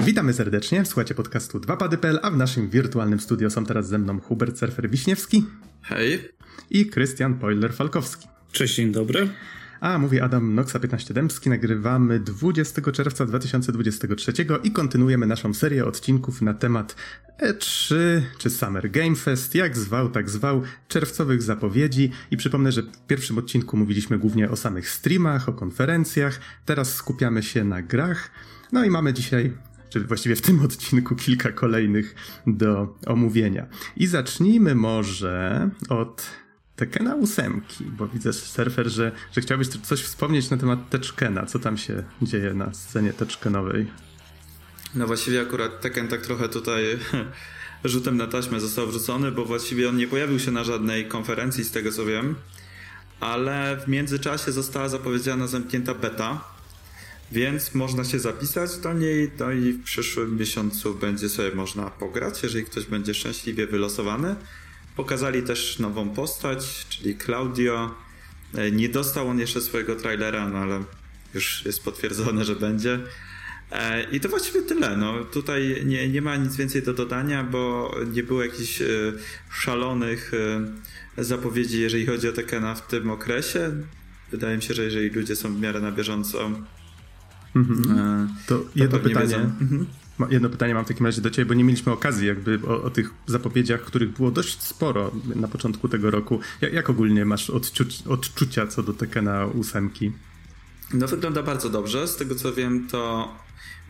Witamy serdecznie, słuchacie podcastu 2pady.pl, a w naszym wirtualnym studio są teraz ze mną Hubert Surfer Wiśniewski. Hej. I Krystian Poiler-Falkowski. Cześć, dzień dobry. A, mówi Adam Noxa 15 Dębski. Nagrywamy 20 czerwca 2023 i kontynuujemy naszą serię odcinków na temat E3 czy Summer Game Fest, jak zwał, tak zwał, czerwcowych zapowiedzi. I przypomnę, że w pierwszym odcinku mówiliśmy głównie o samych streamach, o konferencjach. Teraz skupiamy się na grach. No i mamy dzisiaj czy właściwie w tym odcinku kilka kolejnych do omówienia. I zacznijmy może od Tekena ósemki, bo widzę surfer, że, że chciałbyś coś wspomnieć na temat Teczkena. Co tam się dzieje na scenie Teczkenowej? No właściwie akurat Tekken tak trochę tutaj rzutem na taśmę został wrzucony, bo właściwie on nie pojawił się na żadnej konferencji z tego co wiem, ale w międzyczasie została zapowiedziana zamknięta beta, więc można się zapisać do niej, no i w przyszłym miesiącu będzie sobie można pograć, jeżeli ktoś będzie szczęśliwie wylosowany. Pokazali też nową postać, czyli Claudio. E, nie dostał on jeszcze swojego trailera, no ale już jest potwierdzone, że będzie. E, I to właściwie tyle. No, tutaj nie, nie ma nic więcej do dodania, bo nie było jakichś e, szalonych zapowiedzi, jeżeli chodzi o Tekena w tym okresie. Wydaje mi się, że jeżeli ludzie są w miarę na bieżąco, mhm. to, to jedno pytanie. Mhm. Jedno pytanie mam w takim razie do Ciebie, bo nie mieliśmy okazji jakby o, o tych zapowiedziach, których było dość sporo na początku tego roku. Jak, jak ogólnie masz odczu odczucia co do Tekena ósemki? No wygląda bardzo dobrze. Z tego co wiem, to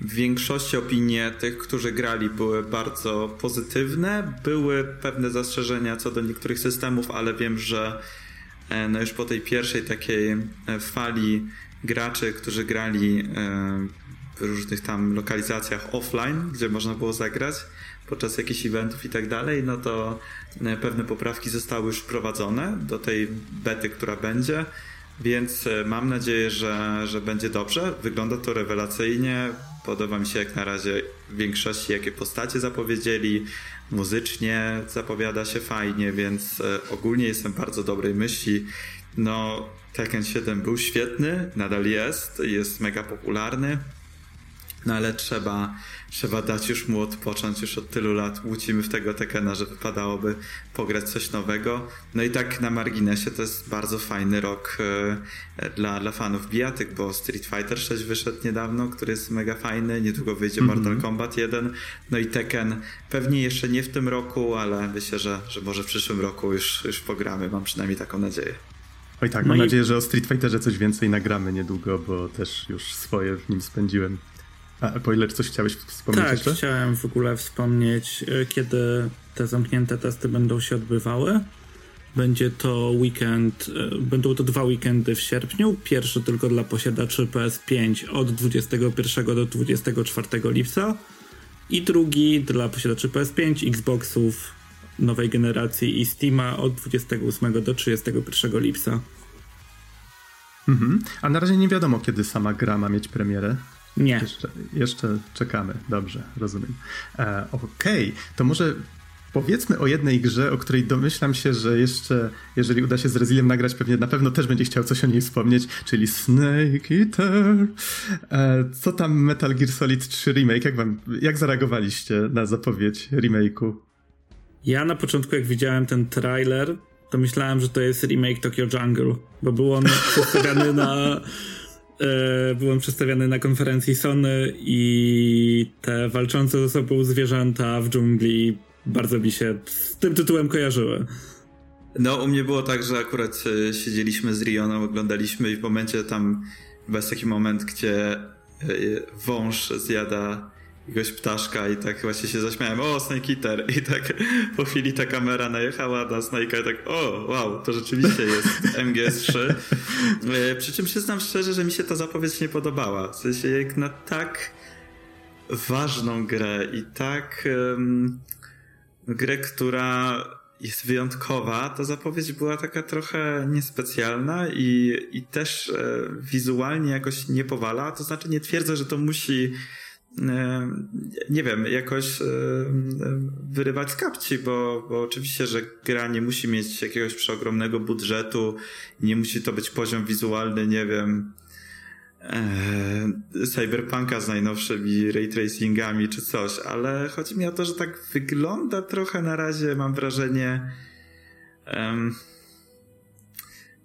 w większości opinie tych, którzy grali, były bardzo pozytywne. Były pewne zastrzeżenia co do niektórych systemów, ale wiem, że e, no już po tej pierwszej takiej e, fali graczy, którzy grali e, w różnych tam lokalizacjach offline, gdzie można było zagrać podczas jakichś eventów i tak dalej, no to e, pewne poprawki zostały już wprowadzone do tej bety, która będzie, więc e, mam nadzieję, że, że będzie dobrze. Wygląda to rewelacyjnie. Podoba mi się jak na razie w większości, jakie postacie zapowiedzieli. Muzycznie zapowiada się fajnie, więc ogólnie jestem bardzo dobrej myśli. No, Tekken 7 był świetny, nadal jest, jest mega popularny. No ale trzeba, trzeba dać już mu odpocząć, już od tylu lat łucimy w tego Tekena, że wypadałoby pograć coś nowego. No i tak na marginesie to jest bardzo fajny rok e, dla, dla fanów bijatyk, bo Street Fighter 6 wyszedł niedawno, który jest mega fajny, niedługo wyjdzie mm -hmm. Mortal Kombat 1, no i Tekken pewnie jeszcze nie w tym roku, ale myślę, że, że może w przyszłym roku już, już pogramy, mam przynajmniej taką nadzieję. Oj tak, no mam i... nadzieję, że o Street Fighterze coś więcej nagramy niedługo, bo też już swoje w nim spędziłem. A Poiler, coś chciałeś wspomnieć tak, jeszcze? chciałem w ogóle wspomnieć, e, kiedy te zamknięte testy będą się odbywały. Będzie to weekend, e, będą to dwa weekendy w sierpniu. Pierwszy tylko dla posiadaczy PS5 od 21 do 24 lipca i drugi dla posiadaczy PS5, Xboxów nowej generacji i Steama od 28 do 31 lipca. Mhm. A na razie nie wiadomo, kiedy sama gra ma mieć premierę. Nie. Jeszcze, jeszcze czekamy. Dobrze, rozumiem. E, Okej, okay. to może powiedzmy o jednej grze, o której domyślam się, że jeszcze, jeżeli uda się z Reziliem nagrać, pewnie na pewno też będzie chciał coś o niej wspomnieć, czyli Snake Eater. E, co tam Metal Gear Solid 3 Remake? Jak, wam, jak zareagowaliście na zapowiedź remake'u? Ja na początku, jak widziałem ten trailer, to myślałem, że to jest remake Tokyo Jungle, bo był on przedstawiany na e, byłem przedstawiany na konferencji Sony i te walczące ze sobą zwierzęta w dżungli bardzo mi się z tym tytułem kojarzyły. No, u mnie było tak, że akurat e, siedzieliśmy z Rioną, oglądaliśmy i w momencie tam chyba jest taki moment, gdzie e, wąż zjada jakiegoś ptaszka i tak właśnie się zaśmiałem, o, Snake Eater i tak po chwili ta kamera najechała na Snake'a i tak, o, wow, to rzeczywiście jest MGS3. E, przy czym przyznam szczerze, że mi się ta zapowiedź nie podobała. W sensie jak na tak ważną grę i tak um, grę, która jest wyjątkowa, ta zapowiedź była taka trochę niespecjalna i, i też e, wizualnie jakoś nie powala. To znaczy nie twierdzę, że to musi nie wiem, jakoś wyrywać z kapci, bo, bo oczywiście, że gra nie musi mieć jakiegoś przeogromnego budżetu, nie musi to być poziom wizualny, nie wiem, e, Cyberpunka z najnowszymi ray tracingami czy coś, ale chodzi mi o to, że tak wygląda trochę na razie, mam wrażenie. Um,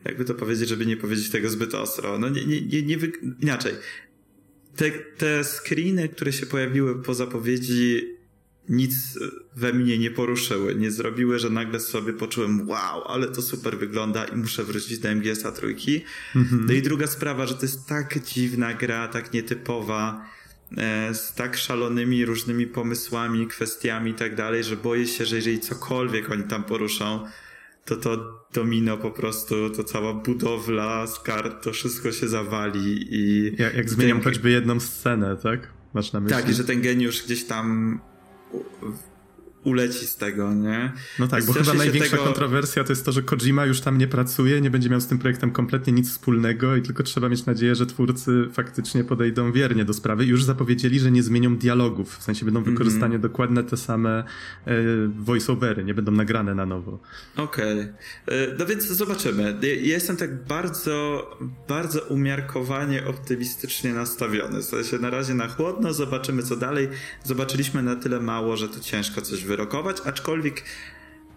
jakby to powiedzieć, żeby nie powiedzieć tego zbyt ostro. No nie, nie, nie, nie inaczej. Te, te screeny, które się pojawiły po zapowiedzi, nic we mnie nie poruszyły, nie zrobiły, że nagle sobie poczułem wow, ale to super wygląda i muszę wrócić do MGS-a trójki. Mm-hmm. No i druga sprawa, że to jest tak dziwna gra, tak nietypowa, e, z tak szalonymi różnymi pomysłami, kwestiami i tak dalej, że boję się, że jeżeli cokolwiek oni tam poruszą, to to domino po prostu, to cała budowla z kart, to wszystko się zawali i... Jak, jak zmieniam ten... choćby jedną scenę, tak? Masz na myśli? Tak, i że ten geniusz gdzieś tam uleci z tego, nie? No tak, bo chyba największa tego... kontrowersja to jest to, że Kojima już tam nie pracuje, nie będzie miał z tym projektem kompletnie nic wspólnego i tylko trzeba mieć nadzieję, że twórcy faktycznie podejdą wiernie do sprawy. Już zapowiedzieli, że nie zmienią dialogów, w sensie będą mhm. wykorzystane mm -hmm. dokładne te same e, voiceovery, nie będą nagrane na nowo. Okej. Okay. E, no więc zobaczymy. Ja jestem tak bardzo, bardzo umiarkowanie optymistycznie nastawiony. W sensie na razie na chłodno, zobaczymy co dalej. Zobaczyliśmy na tyle mało, że to ciężko coś wyrobić wyrokować, aczkolwiek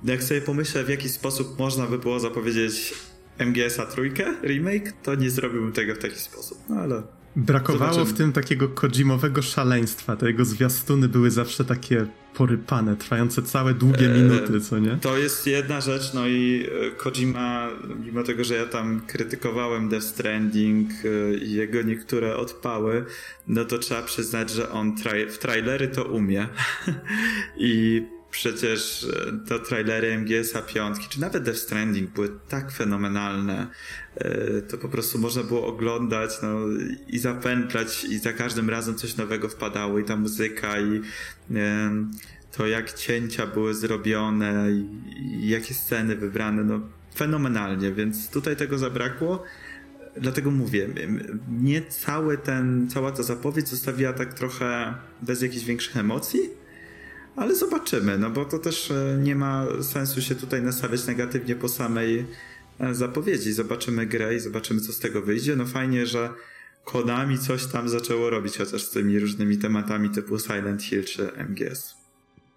jak sobie pomyślę, w jaki sposób można by było zapowiedzieć MGS-a trójkę, remake, to nie zrobiłbym tego w taki sposób, no ale... Brakowało Zobaczymy. w tym takiego Kojimowego szaleństwa. Te jego zwiastuny były zawsze takie porypane, trwające całe długie e, minuty, co nie? To jest jedna rzecz, no i e, Kojima, mimo tego, że ja tam krytykowałem Death Stranding e, i jego niektóre odpały, no to trzeba przyznać, że on tra- w trailery to umie. I przecież to trailery MGS-a 5, czy nawet Death Stranding były tak fenomenalne, to po prostu można było oglądać no, i zapętlać i za każdym razem coś nowego wpadało i ta muzyka i to jak cięcia były zrobione i jakie sceny wybrane, no fenomenalnie, więc tutaj tego zabrakło. Dlatego mówię, mnie cały ten, cała ta zapowiedź zostawiła tak trochę bez jakichś większych emocji, ale zobaczymy, no bo to też e, nie ma sensu się tutaj nastawiać negatywnie po samej e, zapowiedzi. Zobaczymy grę i zobaczymy, co z tego wyjdzie. No fajnie, że Konami coś tam zaczęło robić, chociaż z tymi różnymi tematami typu Silent Hill czy MGS.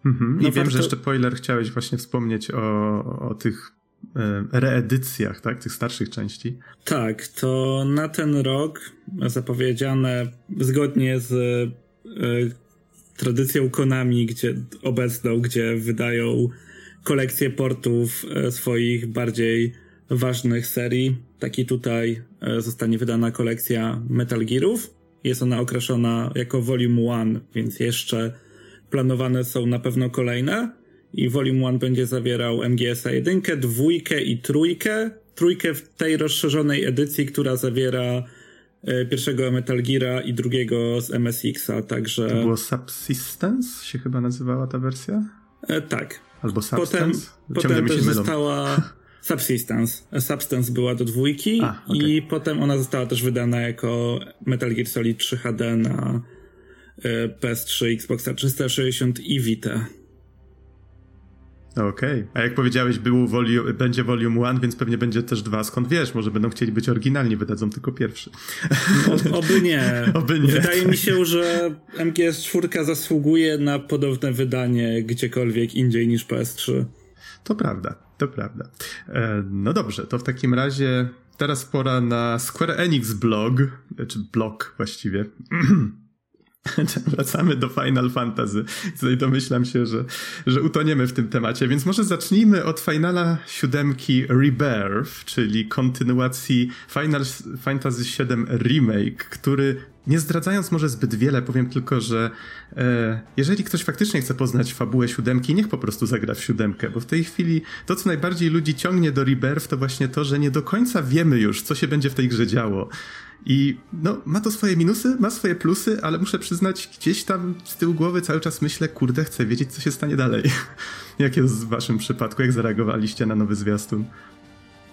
Mhm. I no wiem, że jeszcze Poiler chciałeś właśnie wspomnieć o, o tych e, reedycjach, tak? Tych starszych części. Tak, to na ten rok zapowiedziane zgodnie z tradycją Konami, gdzie obecną, gdzie wydają kolekcję portów e, swoich bardziej ważnych serii. Taki tutaj e, zostanie wydana kolekcja Metal Gearów. Jest ona określona jako Volume 1, więc jeszcze planowane są na pewno kolejne. I Volume 1 będzie zawierał MGS-a 1, dwójkę i trójkę. Trójkę w tej rozszerzonej edycji, która zawiera pierwszego Metal Geara i drugiego z MSX-a, także... To było Subsistence się chyba nazywała ta wersja? E, tak. Albo Substance? Potem, potem też została Subsistence. Substance była do dwójki A, okay. i potem ona została też wydana jako Metal Gear Solid 3 HD na e, PS3, Xbox 360 i Vita. Okej. Okay. A jak powiedziałeś, był volu- będzie Volume 1, więc pewnie będzie też dwa. Skąd wiesz? Może będą chcieli być oryginalni, wydadzą tylko pierwszy. O, oby nie. oby nie. Wydaje mi się, że MGS4 zasługuje na podobne wydanie gdziekolwiek indziej niż PS3. To prawda, to prawda. E, no dobrze, to w takim razie teraz pora na Square Enix blog, czy blog właściwie. Wracamy do Final Fantasy. Tutaj domyślam się, że, że utoniemy w tym temacie, więc może zacznijmy od Finala siódemki Rebirth, czyli kontynuacji Final Fantasy VII Remake, który nie zdradzając może zbyt wiele, powiem tylko, że e, jeżeli ktoś faktycznie chce poznać fabułę siódemki, niech po prostu zagra w siódemkę, bo w tej chwili to, co najbardziej ludzi ciągnie do Rebirth, to właśnie to, że nie do końca wiemy już, co się będzie w tej grze działo. I no, ma to swoje minusy, ma swoje plusy, ale muszę przyznać, gdzieś tam z tyłu głowy cały czas myślę, kurde, chcę wiedzieć, co się stanie dalej. Jak jest w waszym przypadku? Jak zareagowaliście na nowy zwiastun?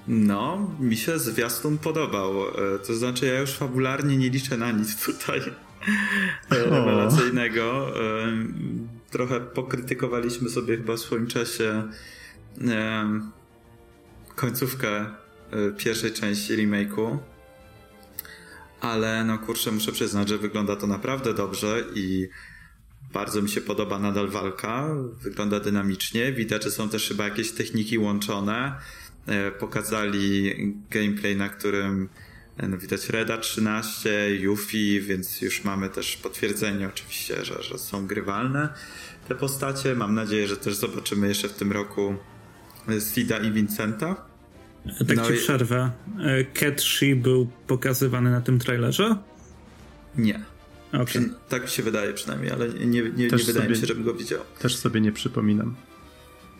No, mi się zwiastun podobał. E, to znaczy, ja już fabularnie nie liczę na nic tutaj rewelacyjnego. E, trochę pokrytykowaliśmy sobie chyba w swoim czasie e, końcówkę pierwszej części remake'u ale no kurczę, muszę przyznać, że wygląda to naprawdę dobrze i bardzo mi się podoba nadal walka, wygląda dynamicznie, widać, że są też chyba jakieś techniki łączone, e, pokazali gameplay, na którym e, no, widać Reda 13, Yuffie, więc już mamy też potwierdzenie oczywiście, że, że są grywalne te postacie. Mam nadzieję, że też zobaczymy jeszcze w tym roku Sida i Vincenta. Tak no ci i... przerwę. E, był pokazywany na tym trailerze? Nie. Okay. Tak mi się wydaje przynajmniej, ale nie, nie, nie wydaje sobie, mi się, żebym go widział. Też sobie nie przypominam.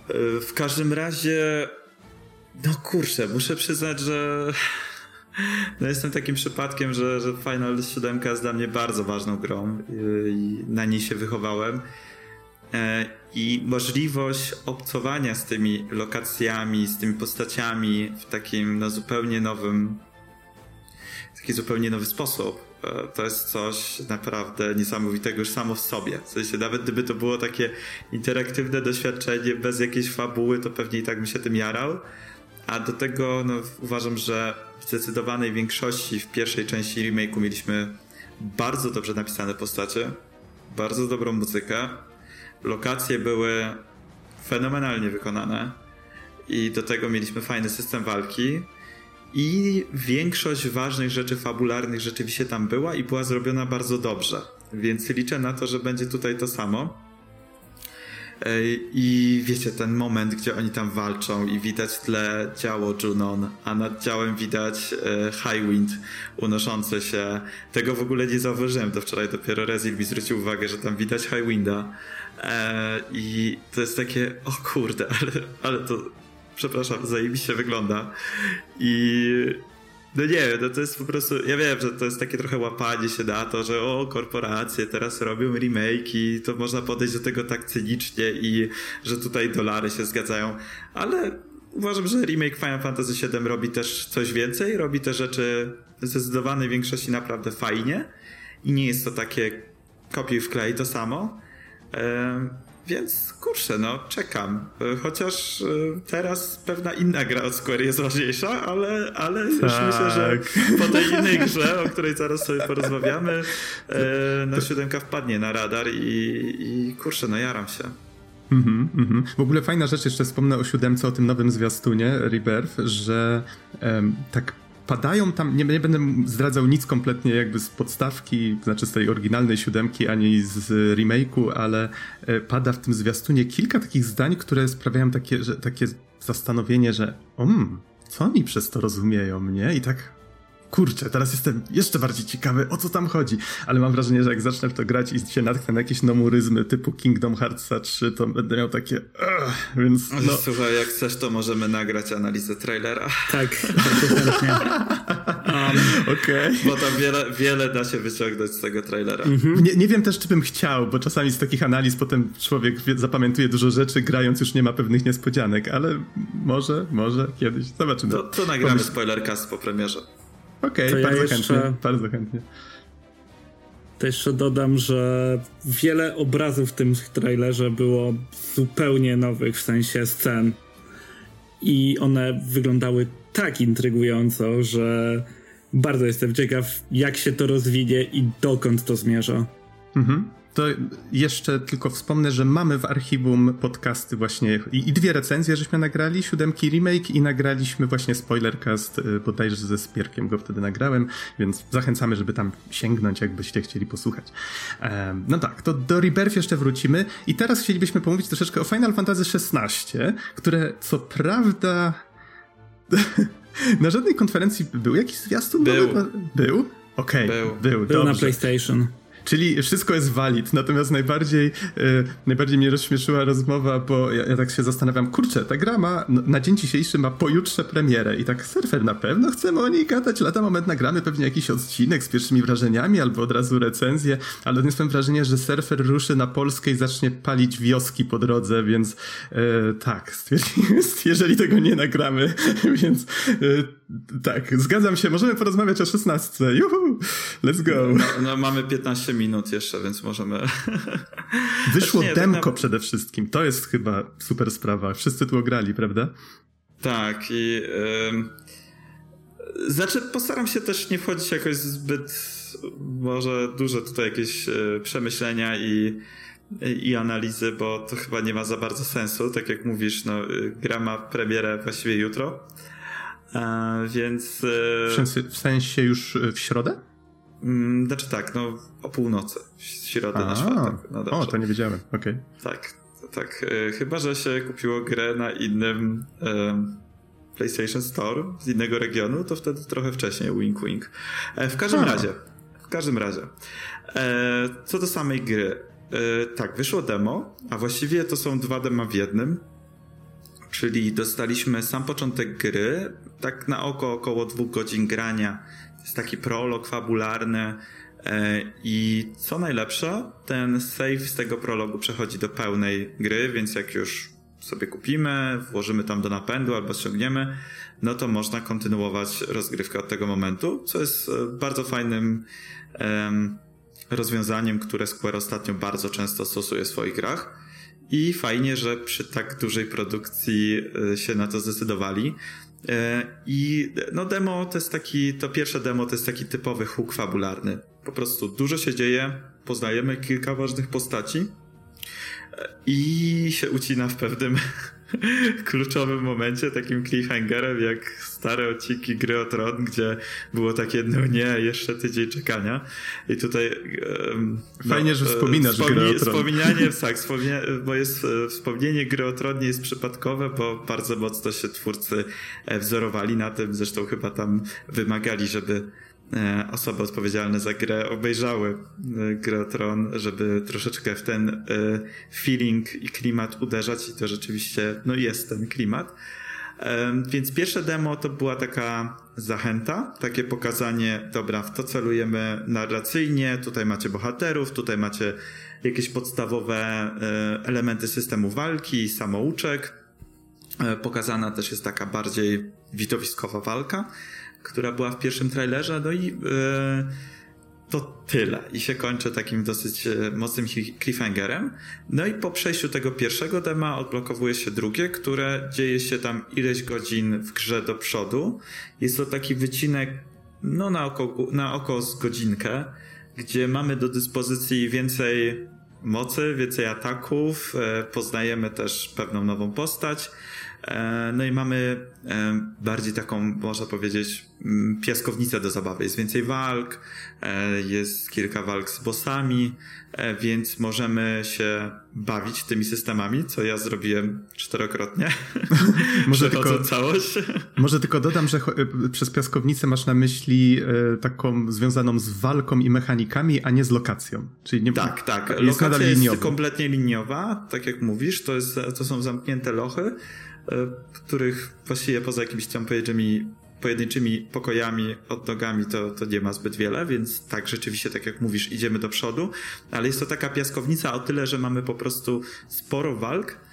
E, w każdym razie, no kurczę, muszę przyznać, że no jestem takim przypadkiem, że, że Final 7 jest dla mnie bardzo ważną grą i na niej się wychowałem. I możliwość obcowania z tymi lokacjami, z tymi postaciami w takim no, zupełnie nowym, w taki zupełnie nowy sposób E, to jest coś naprawdę niesamowitego już samo w sobie. W sensie, nawet gdyby to było takie interaktywne doświadczenie bez jakiejś fabuły, to pewnie i tak bym się tym jarał. A do tego no, uważam, że w zdecydowanej większości w pierwszej części remake'u mieliśmy bardzo dobrze napisane postacie, bardzo dobrą muzykę, lokacje były fenomenalnie wykonane i do tego mieliśmy fajny system walki i większość ważnych rzeczy fabularnych rzeczywiście tam była i była zrobiona bardzo dobrze. Więc liczę na to, że będzie tutaj to samo. I wiecie, ten moment, gdzie oni tam walczą i widać tle ciało Junon, a nad ciałem widać e, Highwind unoszące się. Tego w ogóle nie zauważyłem, to wczoraj dopiero Rezil mi zwrócił uwagę, że tam widać Highwinda. E, I to jest takie, o kurde, ale, ale to przepraszam, zajebiście wygląda. I no nie wiem, no to jest po prostu, ja wiem, że to jest takie trochę łapanie się na to, że o, korporacje teraz robią remake i to można podejść do tego tak cynicznie i że tutaj dolary się zgadzają, ale uważam, że remake Final Fantasy VII robi też coś więcej, robi te rzeczy w zdecydowanej większości naprawdę fajnie i nie jest to takie kopiuj wklej to samo. Więc kurczę, no czekam. Chociaż e, teraz pewna inna gra od Square jest ważniejsza, ale, ale tak. już myślę, że po tej innej grze, o której zaraz sobie porozmawiamy, e, no siódemka wpadnie na radar i, i kurczę, no jaram się. Mm -hmm, W ogóle fajna rzecz, jeszcze wspomnę o siódemce, o tym nowym zwiastunie Rebirth, że um, tak padają tam, nie, nie, będę zdradzał nic kompletnie jakby z podstawki, znaczy z tej oryginalnej siódemki, ani z remake'u, ale e, pada w tym zwiastunie kilka takich zdań, które sprawiają takie, że, takie zastanowienie, że um, co oni przez to rozumieją, nie? I tak kurczę, teraz jestem jeszcze bardziej ciekawy, o co tam chodzi. Ale mam wrażenie, że jak zacznę w to grać i się natknę na jakieś nomuryzmy typu Kingdom Hearts 3, to będę miał takie uh, więc no. Słuchaj, jak chcesz, to możemy nagrać analizę trailera. Tak. Um, Okej. Okay. Bo tam wiele, wiele da się wyciągnąć z tego trailera. Mhm. Nie, nie wiem też, czy bym chciał, bo czasami z takich analiz potem człowiek zapamiętuje dużo rzeczy, grając już nie ma pewnych niespodzianek, ale może, może kiedyś. Zobaczymy. To, to nagramy Pomyśl... spoilercast po premierze. Okej, okay, bardzo ja jeszcze, chętnie, bardzo chętnie. To jeszcze dodam, że wiele obrazów w tym trailerze było zupełnie nowych, w sensie scen. I one wyglądały tak intrygująco, że bardzo jestem ciekaw, jak się to rozwinie i dokąd to zmierza. Mhm to jeszcze tylko wspomnę, że mamy w archiwum podcasty właśnie i, i, dwie recenzje, żeśmy nagrali, siódemki remake i nagraliśmy właśnie spoilercast, y, bodajże ze Spierkiem go wtedy nagrałem, więc zachęcamy, żeby tam sięgnąć, jakbyście chcieli posłuchać. Um, no tak, to do Rebirth jeszcze wrócimy i teraz chcielibyśmy pomówić troszeczkę o Final Fantasy XVI, które co prawda na żadnej konferencji był jakiś zwiastun? Był. Był? Okej, okay, był. Był, był na PlayStation. Czyli wszystko jest valid, natomiast najbardziej, yy, najbardziej mnie rozśmieszyła rozmowa, bo ja, ja, tak się zastanawiam, kurczę, ta gra ma no, na dzień dzisiejszy ma pojutrze premierę i tak surfer na pewno chcemy o niej gadać, lata moment nagramy pewnie jakiś odcinek z pierwszymi wrażeniami albo od razu recenzję, ale odniosłem wrażenie, że surfer ruszy na Polskę i zacznie palić wioski po drodze, więc yy, tak, jeżeli tego nie nagramy, więc yy, tak, zgadzam się, możemy porozmawiać o 16. Juhu, let's go. No, no mamy 15 minut jeszcze, więc możemy. Wyszło nie, demko tak na... przede wszystkim. To jest chyba super sprawa. Wszyscy tu ograli, prawda? Tak, i Znaczy, postaram się też nie wchodzić jakoś zbyt, może duże tutaj jakieś e, przemyślenia i, i analizy, bo to chyba nie ma za bardzo sensu. Tak jak mówisz, no, gra ma premierę właściwie jutro. A, więc. W sensie, w sensie już w środę? Mm, znaczy tak, no o północy, w środę na czwartek. No o, to nie wiedziałem, okej. Okay. Tak, tak. Chyba, że się kupiło grę na innym PlayStation Store z innego regionu, to wtedy trochę wcześniej, wink wink. E, w każdym A. razie, w każdym razie, e, co do samej gry, e, tak, wyszło demo, a właściwie to są dwa dema w jednym, czyli dostaliśmy sam początek gry, tak na oko około dwóch godzin grania, to jest taki prolog fabularny, i co najlepsze, ten save z tego prologu przechodzi do pełnej gry, więc jak już sobie kupimy, włożymy tam do napędu albo ściągniemy, no to można kontynuować rozgrywkę od tego momentu, co jest e, bardzo fajnym um, rozwiązaniem, które Square ostatnio bardzo często stosuje w swoich grach. I fajnie, że przy tak dużej produkcji e, się na to zdecydowali. E, I no demo to jest taki, to pierwsze demo to jest taki typowy hook fabularny. Po prostu dużo się dzieje, poznajemy kilka ważnych postaci, i się ucina w pewnym kluczowym momencie, takim cliffhangerem, jak stare odcinki gry o Tron, gdzie było takie, no nie, jeszcze tydzień czekania. I tutaj. No, Fajnie, że wspominasz wspomni- grę o Tron. Wspomnianie, tak, wspomnia- bo jest, e, wspomnienie gry o Tron nie jest przypadkowe, bo bardzo mocno się twórcy e, wzorowali na tym, zresztą chyba tam wymagali, żeby E, osoby odpowiedzialne za grę obejrzały e, grę Tron, żeby troszeczkę w ten e, feeling i klimat uderzać i to rzeczywiście no jest ten klimat. Więc pierwsze demo to była taka zachęta, takie pokazanie, dobra, w to celujemy narracyjnie, tutaj macie bohaterów, tutaj macie jakieś podstawowe elementy systemu walki, samouczek. Pokazana też jest taka bardziej widowiskowa walka która była w pierwszym trailerze, no i yy, to tyle. I się kończy takim dosyć e, mocnym cliffhangerem. No i po przejściu tego pierwszego dema odblokowuje się drugie, które dzieje się tam ileś godzin w grze do przodu. Jest to taki wycinek, no na oko, na oko z godzinkę, gdzie mamy do dyspozycji więcej mocy, więcej ataków, e, poznajemy też pewną nową postać. E, no i mamy e, bardziej taką, można powiedzieć, mm, piaskownicę do zabawy. Jest więcej walk, e, jest kilka walk z bossami, więc możemy się bawić tymi systemami, co ja zrobiłem czterokrotnie. może tylko całość. może tylko dodam, że przez piaskownicę masz na myśli taką związaną z walką i mechanikami, a nie z lokacją. Czyli nie, tak, tak. Jest Lokacja jest kompletnie liniowa, tak jak mówisz, to, jest, to są zamknięte lochy których właściwie poza jakimiś tam pojedynczymi, pojedynczymi pokojami, odnogami to, to nie ma zbyt wiele, więc tak, rzeczywiście, tak jak mówisz, idziemy do przodu, ale jest to taka piaskownica o tyle, że mamy po prostu sporo walk, E,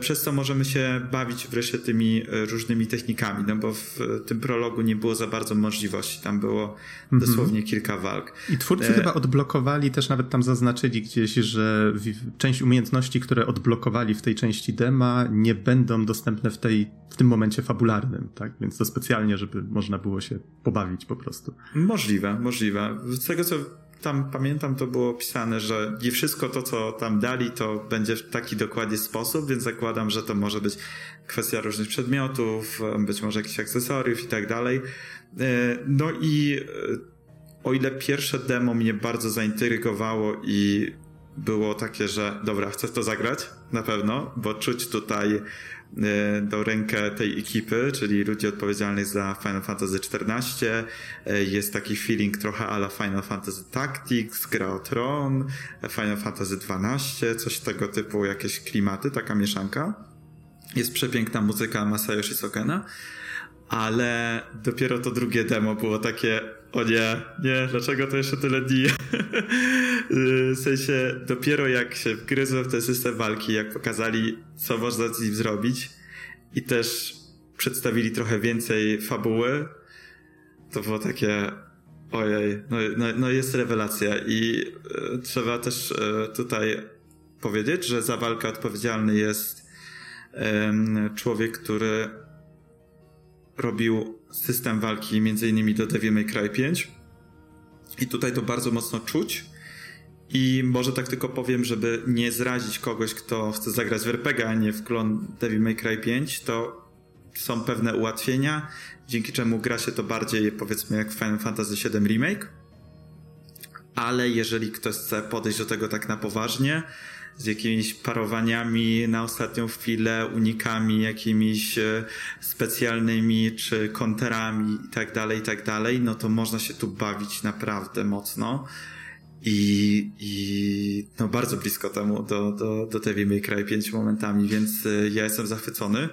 przez co możemy się bawić wreszcie tymi e, różnymi technikami, no bo w tym prologu nie było za bardzo możliwości, tam było mhm. dosłownie kilka walk. I twórcy e... chyba odblokowali, też nawet tam zaznaczyli gdzieś, że część umiejętności, które odblokowali w tej części dema nie będą dostępne w, tej, w tym momencie fabularnym, tak? Więc to specjalnie, żeby można było się pobawić po prostu. Możliwe, możliwe. Z tego co tam pamiętam, to było opisane, że nie wszystko to, co tam dali, to będzie w taki dokładnie sposób, więc zakładam, że to może być kwestia różnych przedmiotów, być może jakichś akcesoriów i tak dalej. E, no i e, o ile pierwsze demo mnie bardzo zaintrygowało i było takie, że dobra, chcę to zagrać, na pewno, bo czuć tutaj do rękę tej ekipy, czyli ludzi odpowiedzialnych za Final Fantasy XIV. E, jest taki feeling trochę ala Final Fantasy Tactics, gra o Tron, Final Fantasy XII, coś tego typu, jakieś klimaty, taka mieszanka. Jest przepiękna muzyka Masayoshi Sokena, ale dopiero to drugie demo było takie o nie, nie, dlaczego to jeszcze tyle dni? w sensie, dopiero jak się wgryzłem w ten system walki, jak pokazali, co można z nim zrobić i też przedstawili trochę więcej fabuły, to było takie, ojej, no, no, no jest rewelacja i e, trzeba też e, tutaj powiedzieć, że za walkę odpowiedzialny jest e, człowiek, który robił system walki innymi do Devil May Cry 5. I tutaj to bardzo mocno czuć. I może tak tylko powiem, żeby nie zrazić kogoś, kto chce zagrać w RPG, a nie w klon Devil May Cry 5, to są pewne ułatwienia, dzięki czemu gra się to bardziej powiedzmy jak Final Fantasy VII Remake. Ale jeżeli ktoś chce podejść do tego tak na poważnie, z jakimiś parowaniami na ostatnią chwilę, unikami jakimiś e, specjalnymi czy konterami i tak dalej, i tak dalej, no to można się tu bawić naprawdę mocno. I, i no bardzo blisko temu do, do, do May Cry 5 momentami, więc e, ja jestem zachwycony.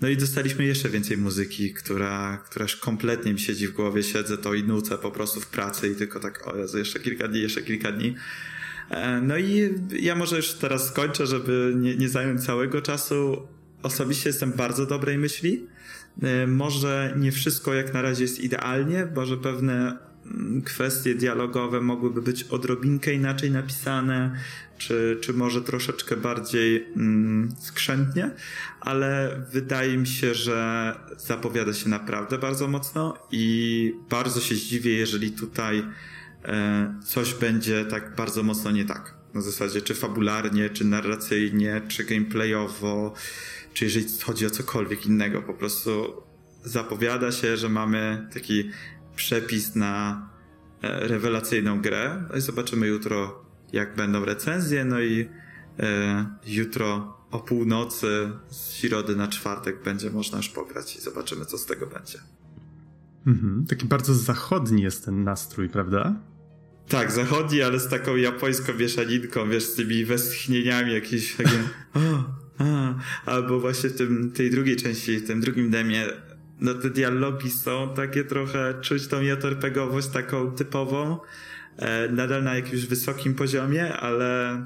No i dostaliśmy jeszcze więcej muzyki, która, która już kompletnie mi siedzi w głowie, siedzę to i nucę po prostu w pracy i tylko tak, o Jezu, jeszcze kilka dni, jeszcze kilka dni. E, no i ja może już teraz skończę, żeby nie, nie zająć całego czasu. Osobiście jestem bardzo dobrej myśli. E, może nie wszystko jak na razie jest idealnie, może pewne mm, kwestie dialogowe mogłyby być odrobinkę inaczej napisane, czy, czy może troszeczkę bardziej mm, skrzętnie, ale wydaje mi się, że zapowiada się naprawdę bardzo mocno i bardzo się zdziwię, jeżeli tutaj coś będzie tak bardzo mocno nie tak. Na zasadzie, czy fabularnie, czy narracyjnie, czy gameplayowo, czy jeżeli chodzi o cokolwiek innego. Po prostu zapowiada się, że mamy taki przepis na e, rewelacyjną grę. No i zobaczymy jutro, jak będą recenzje. No i e, jutro o północy, z środy na czwartek będzie można już pograć i zobaczymy, co z tego będzie. Mhm, taki bardzo zachodni jest ten nastrój, prawda? Tak, zachodni, ale z taką japońską mieszaninką, wiesz, z tymi westchnieniami jakieś takie albo właśnie w tym, tej drugiej części, w tym drugim demie, no te dialogi są takie trochę, czuć tą JRPG-owość taką typową, e, nadal na jakimś wysokim poziomie, ale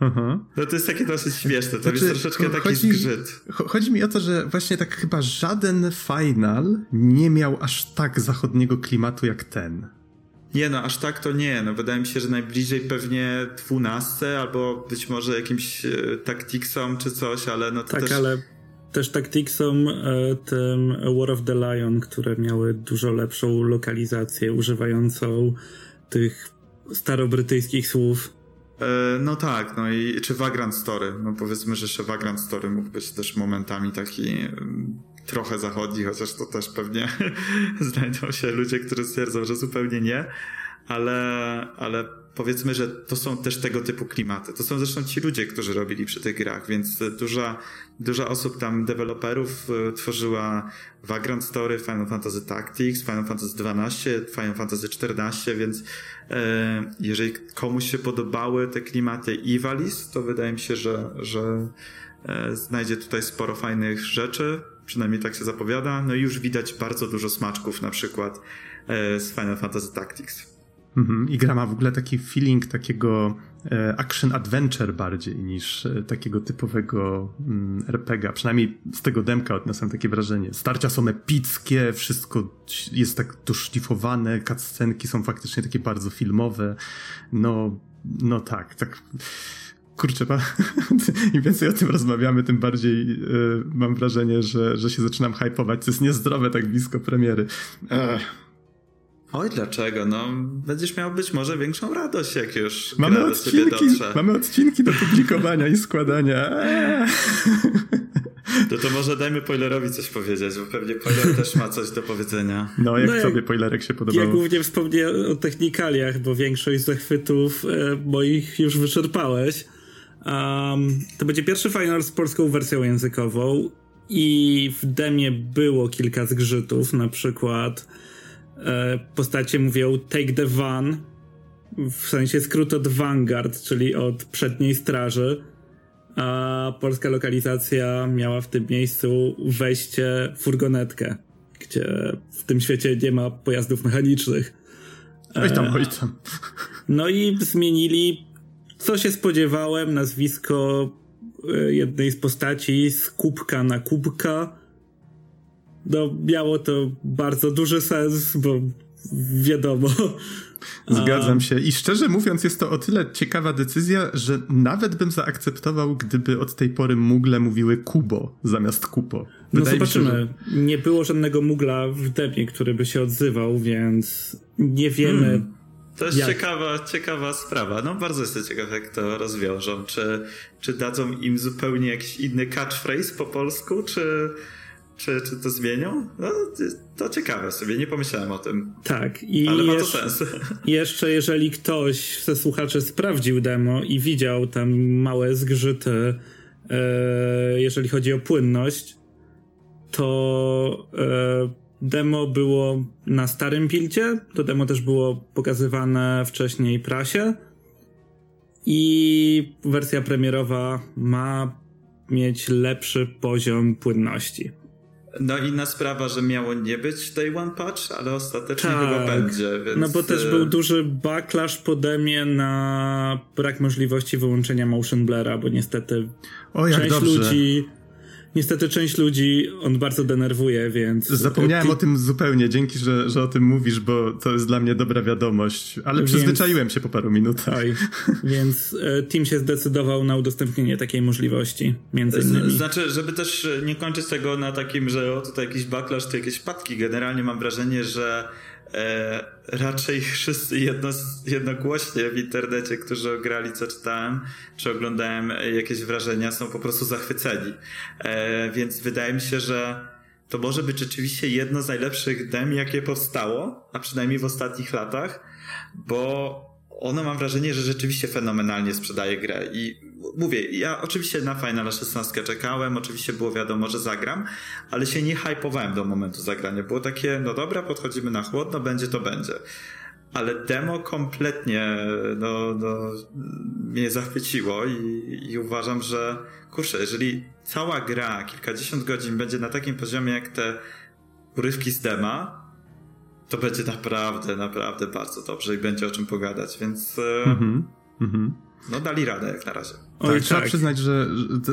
Aha. No to jest takie dosyć śmieszne, to znaczy, jest troszeczkę taki chodzi, zgrzyt. Chodzi mi o to, że właśnie tak chyba żaden final nie miał aż tak zachodniego klimatu jak ten. Nie no, aż tak to nie. No, wydaje mi się, że najbliżej pewnie dwunastce albo być może jakimś e, Tacticsom czy coś, ale no to tak, też... ale też Tacticsom, e, tym War of the Lion, które miały dużo lepszą lokalizację, używającą tych starobrytyjskich słów. E, no tak, no i czy Vagrant Story, no powiedzmy, że jeszcze Vagrant Story mógł być też momentami taki trochę zachodni, chociaż to też pewnie znajdą się ludzie, którzy stwierdzą, że zupełnie nie, ale, ale powiedzmy, że to są też tego typu klimaty. To są zresztą ci ludzie, którzy robili przy tych grach, więc duża, duża osób tam, deweloperów e, tworzyła Vagrant Story, Final Fantasy Tactics, Final Fantasy XII, Final Fantasy XIV, więc e, jeżeli komuś się podobały te klimaty Ivalis, to wydaje mi się, że, że znajdzie tutaj sporo fajnych rzeczy. Przynajmniej tak się zapowiada. No i już widać bardzo dużo smaczków, na przykład e, z Final Fantasy Tactics. Mhm. I gra ma w ogóle taki feeling takiego e, action adventure bardziej niż e, takiego typowego mm, RPG. Przynajmniej z tego demka odniosłem takie wrażenie. Starcia są epickie, wszystko jest tak doszlifowane, cutscenki są faktycznie takie bardzo filmowe. No, no tak, tak kurczę, im więcej o tym rozmawiamy, tym bardziej y, mam wrażenie, że, że się zaczynam hypować. To jest niezdrowe tak blisko premiery. Ech. Oj, dlaczego? No, będziesz miał być może większą radość, jak już mamy odcinki, Mamy odcinki do publikowania i składania. No to może dajmy Poilerowi coś powiedzieć, bo pewnie Poiler też ma coś do powiedzenia. No, jak no sobie jak, Poilerek się podobało? Ja głównie wspomniałem o technikaliach, bo większość zachwytów e, moich już wyczerpałeś. Um, to będzie pierwszy final z polską wersją językową i w demie było kilka zgrzytów, na przykład e, postacie mówią take the van, w sensie skrót od Vanguard, czyli od przedniej straży, a polska lokalizacja miała w tym miejscu wejście furgonetkę, gdzie w tym świecie nie ma pojazdów mechanicznych. Oj tam, oj tam. No i zmienili co się spodziewałem, nazwisko e, jednej z postaci z kubka na kubka. No, miało to bardzo duży sens, bo wiadomo. Zgadzam się. I szczerze mówiąc, jest to o tyle ciekawa decyzja, że nawet bym zaakceptował, gdyby od tej pory mugle mówiły Kubo zamiast Kupo. No zobaczymy. Się, że... Nie było żadnego mugla w demie, który by się odzywał, więc nie wiemy. Hmm. To jest ciekawa, ciekawa sprawa. No bardzo jestem ciekaw, jak to rozwiążą. Czy, czy dadzą im zupełnie jakiś inny catchphrase po polsku, czy, czy, czy to zmienią? No, to ciekawe sobie, nie pomyślałem o tym. Tak. I Ale ma to sens. Jeszcze jeżeli ktoś ze słuchaczy sprawdził demo i widział tam małe zgrzyty, e, jeżeli chodzi o płynność, to e, demo było na starym pilcie, to demo też było pokazywane wcześniej prasie i wersja premierowa ma mieć lepszy poziom płynności. No inna sprawa, że miało nie być day one patch, ale ostatecznie tak. chyba będzie. Więc... No bo też był duży backlash po demie na brak możliwości wyłączenia motion blura, bo niestety o, część dobrze. ludzi niestety część ludzi on bardzo denerwuje, więc... Zapomniałem o tym zupełnie, dzięki, że, że o tym mówisz, bo to jest dla mnie dobra wiadomość, ale więc... przyzwyczaiłem się po paru minutach. Oj, więc e, Team się zdecydował na udostępnienie takiej możliwości, między innymi. Znaczy, żeby też nie kończyć tego na takim, że o tutaj jakiś backlash, to jakieś padki, generalnie mam wrażenie, że e, raczej wszyscy jedno, jednogłośnie w internecie, którzy grali, co czytałem, czy oglądałem jakieś wrażenia, są po prostu zachwyceni. E, więc wydaje mi się, że to może być rzeczywiście jedno z najlepszych dem, jakie powstało, a przynajmniej w ostatnich latach, bo ono mam wrażenie, że rzeczywiście fenomenalnie sprzedaje grę i mówię, ja oczywiście na Final 16 czekałem, oczywiście było wiadomo, że zagram, ale się nie hypowałem do momentu zagrania. Było takie, no dobra, podchodzimy na chłodno, będzie to będzie. Ale demo kompletnie no, no, mnie zachwyciło i, i uważam, że kurczę, jeżeli cała gra kilkadziesiąt godzin będzie na takim poziomie jak te urywki z dema, to będzie naprawdę, naprawdę bardzo dobrze i będzie o czym pogadać, więc. Mm. No dali radę jak na razie. Oj, tak, trzeba tak. przyznać, że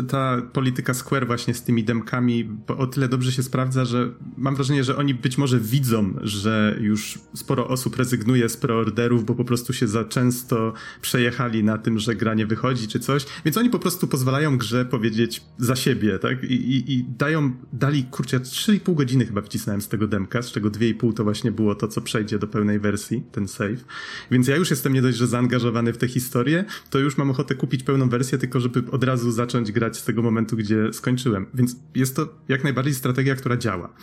ta polityka Square właśnie z tymi demkami o tyle dobrze się sprawdza, że mam wrażenie, że oni być może widzą, że już sporo osób rezygnuje z preorderów, bo po prostu się za często przejechali na tym, że gra nie wychodzi czy coś, więc oni po prostu pozwalają grze powiedzieć za siebie, tak? I, i, i dają, dali, kurczę, 3,5 godziny chyba wcisnąłem z tego demka, z czego 2,5 to właśnie było to, co przejdzie do pełnej wersji, ten save. Więc ja już jestem nie dość, że zaangażowany w tę historię, to już mam ochotę kupić pełną wersję, tylko żeby od razu zacząć grać z tego momentu, gdzie skończyłem. Więc jest to jak najbardziej strategia, która działa.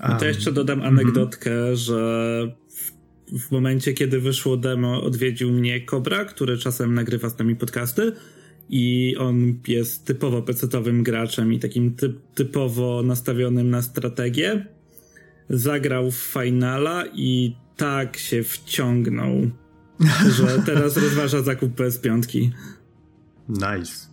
Um, to jeszcze dodam anegdotkę, mm że w momencie, kiedy wyszło demo, odwiedził mnie Kobra, który czasem nagrywa z nami podcasty i on jest typowo pecetowym graczem i takim typ, typowo nastawionym na strategię. Zagrał w finala i tak się wciągnął, że teraz rozważa zakup PS5. Nice.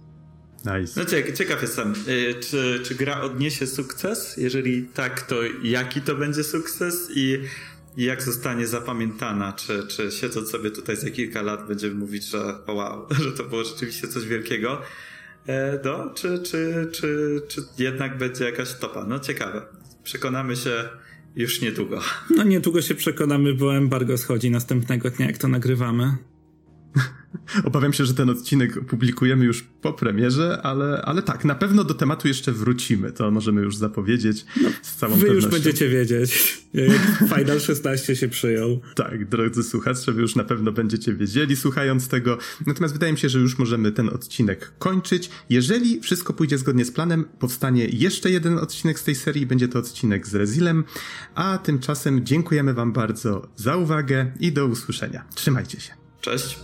Nice. No ciekaw jestem, y, czy, czy gra odniesie sukces? Jeżeli tak, to jaki to będzie sukces i jak zostanie zapamiętana? Czy, czy siedząc sobie tutaj za kilka lat będziemy mówić, że wow, że to było rzeczywiście coś wielkiego? E, no, czy, czy, czy, czy jednak będzie jakaś topa? No ciekawe. Przekonamy się już niedługo. No niedługo się przekonamy, bo embargo schodzi następnego dnia, jak to nagrywamy. Obawiam się, że ten odcinek publikujemy już po premierze, ale, ale tak, na pewno do tematu jeszcze wrócimy. To możemy już zapowiedzieć no, z całą Wy pewnością. już będziecie wiedzieć, jak Final 16 się przyjął. Tak, drodzy słuchacze, wy już na pewno będziecie wiedzieli słuchając tego. Natomiast wydaje mi się, że już możemy ten odcinek kończyć. Jeżeli wszystko pójdzie zgodnie z planem, powstanie jeszcze jeden odcinek z tej serii. Będzie to odcinek z Rezilem. A tymczasem dziękujemy wam bardzo za uwagę i do usłyszenia. Trzymajcie się. Cześć.